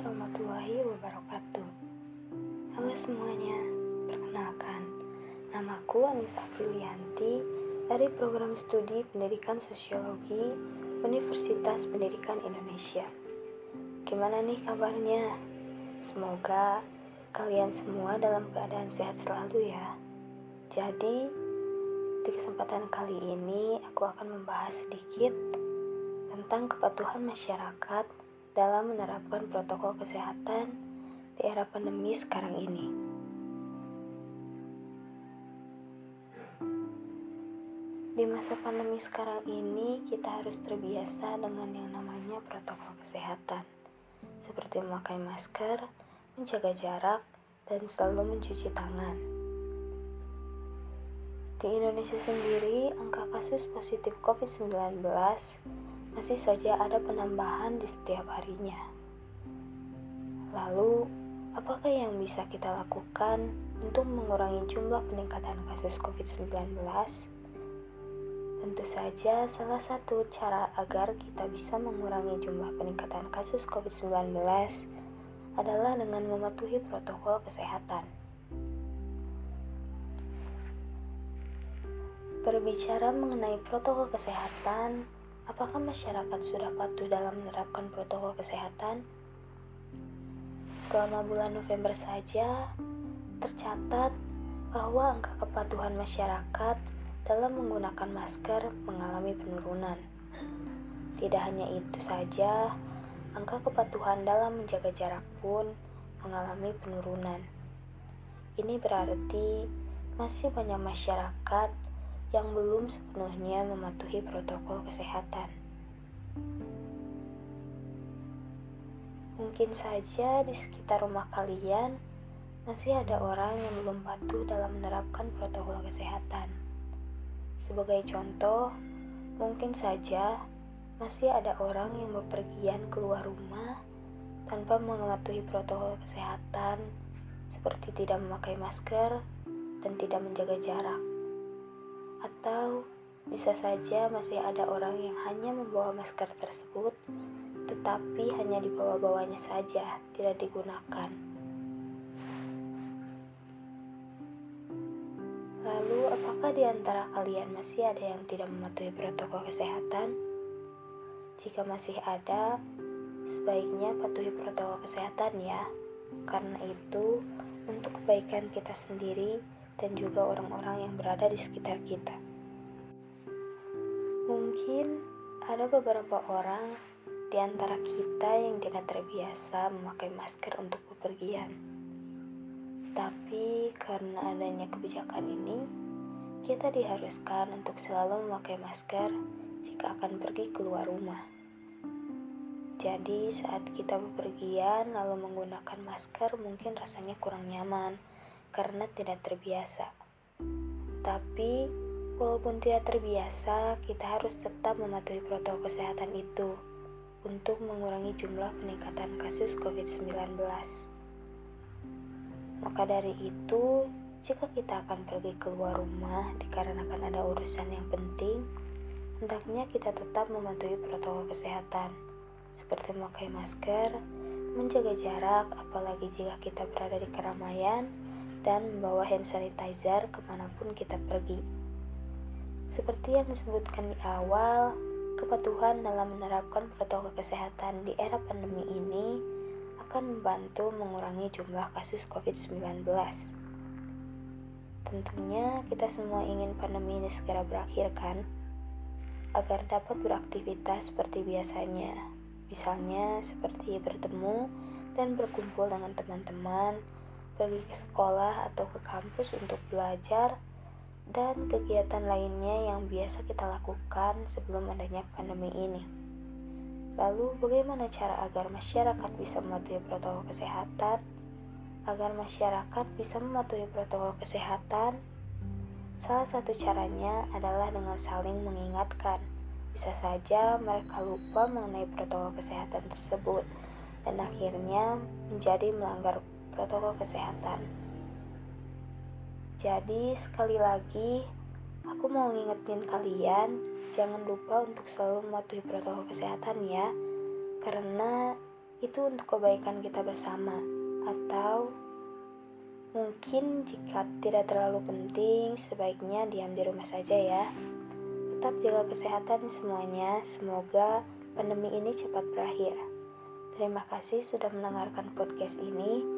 warahmatullahi wabarakatuh. Halo semuanya, perkenalkan. Namaku Anissa Filianti dari program studi Pendidikan Sosiologi Universitas Pendidikan Indonesia. Gimana nih kabarnya? Semoga kalian semua dalam keadaan sehat selalu ya. Jadi, di kesempatan kali ini aku akan membahas sedikit tentang kepatuhan masyarakat dalam menerapkan protokol kesehatan di era pandemi sekarang ini. Di masa pandemi sekarang ini, kita harus terbiasa dengan yang namanya protokol kesehatan, seperti memakai masker, menjaga jarak, dan selalu mencuci tangan. Di Indonesia sendiri, angka kasus positif COVID-19 masih saja ada penambahan di setiap harinya. Lalu, apakah yang bisa kita lakukan untuk mengurangi jumlah peningkatan kasus COVID-19? Tentu saja, salah satu cara agar kita bisa mengurangi jumlah peningkatan kasus COVID-19 adalah dengan mematuhi protokol kesehatan. Berbicara mengenai protokol kesehatan, Apakah masyarakat sudah patuh dalam menerapkan protokol kesehatan? Selama bulan November saja, tercatat bahwa angka kepatuhan masyarakat dalam menggunakan masker mengalami penurunan. Tidak hanya itu saja, angka kepatuhan dalam menjaga jarak pun mengalami penurunan. Ini berarti masih banyak masyarakat yang belum sepenuhnya mematuhi protokol kesehatan. Mungkin saja di sekitar rumah kalian masih ada orang yang belum patuh dalam menerapkan protokol kesehatan. Sebagai contoh, mungkin saja masih ada orang yang bepergian keluar rumah tanpa mematuhi protokol kesehatan, seperti tidak memakai masker dan tidak menjaga jarak. Atau bisa saja masih ada orang yang hanya membawa masker tersebut, tetapi hanya dibawa-bawanya saja, tidak digunakan. Lalu, apakah di antara kalian masih ada yang tidak mematuhi protokol kesehatan? Jika masih ada, sebaiknya patuhi protokol kesehatan ya, karena itu untuk kebaikan kita sendiri dan juga orang-orang yang berada di sekitar kita. Mungkin ada beberapa orang di antara kita yang tidak terbiasa memakai masker untuk bepergian. Tapi karena adanya kebijakan ini, kita diharuskan untuk selalu memakai masker jika akan pergi keluar rumah. Jadi, saat kita bepergian lalu menggunakan masker, mungkin rasanya kurang nyaman karena tidak terbiasa. Tapi, walaupun tidak terbiasa, kita harus tetap mematuhi protokol kesehatan itu untuk mengurangi jumlah peningkatan kasus COVID-19. Maka dari itu, jika kita akan pergi keluar rumah dikarenakan ada urusan yang penting, hendaknya kita tetap mematuhi protokol kesehatan, seperti memakai masker, menjaga jarak, apalagi jika kita berada di keramaian, dan membawa hand sanitizer ke mana pun kita pergi. Seperti yang disebutkan di awal, kepatuhan dalam menerapkan protokol kesehatan di era pandemi ini akan membantu mengurangi jumlah kasus COVID-19. Tentunya kita semua ingin pandemi ini segera berakhir kan? Agar dapat beraktivitas seperti biasanya. Misalnya seperti bertemu dan berkumpul dengan teman-teman, pergi ke sekolah atau ke kampus untuk belajar, dan kegiatan lainnya yang biasa kita lakukan sebelum adanya pandemi ini. Lalu, bagaimana cara agar masyarakat bisa mematuhi protokol kesehatan? Agar masyarakat bisa mematuhi protokol kesehatan, salah satu caranya adalah dengan saling mengingatkan. Bisa saja mereka lupa mengenai protokol kesehatan tersebut, dan akhirnya menjadi melanggar protokol kesehatan. Jadi, sekali lagi, aku mau ngingetin kalian, jangan lupa untuk selalu mematuhi protokol kesehatan ya, karena itu untuk kebaikan kita bersama, atau mungkin jika tidak terlalu penting, sebaiknya diam di rumah saja ya. Tetap jaga kesehatan semuanya, semoga pandemi ini cepat berakhir. Terima kasih sudah mendengarkan podcast ini.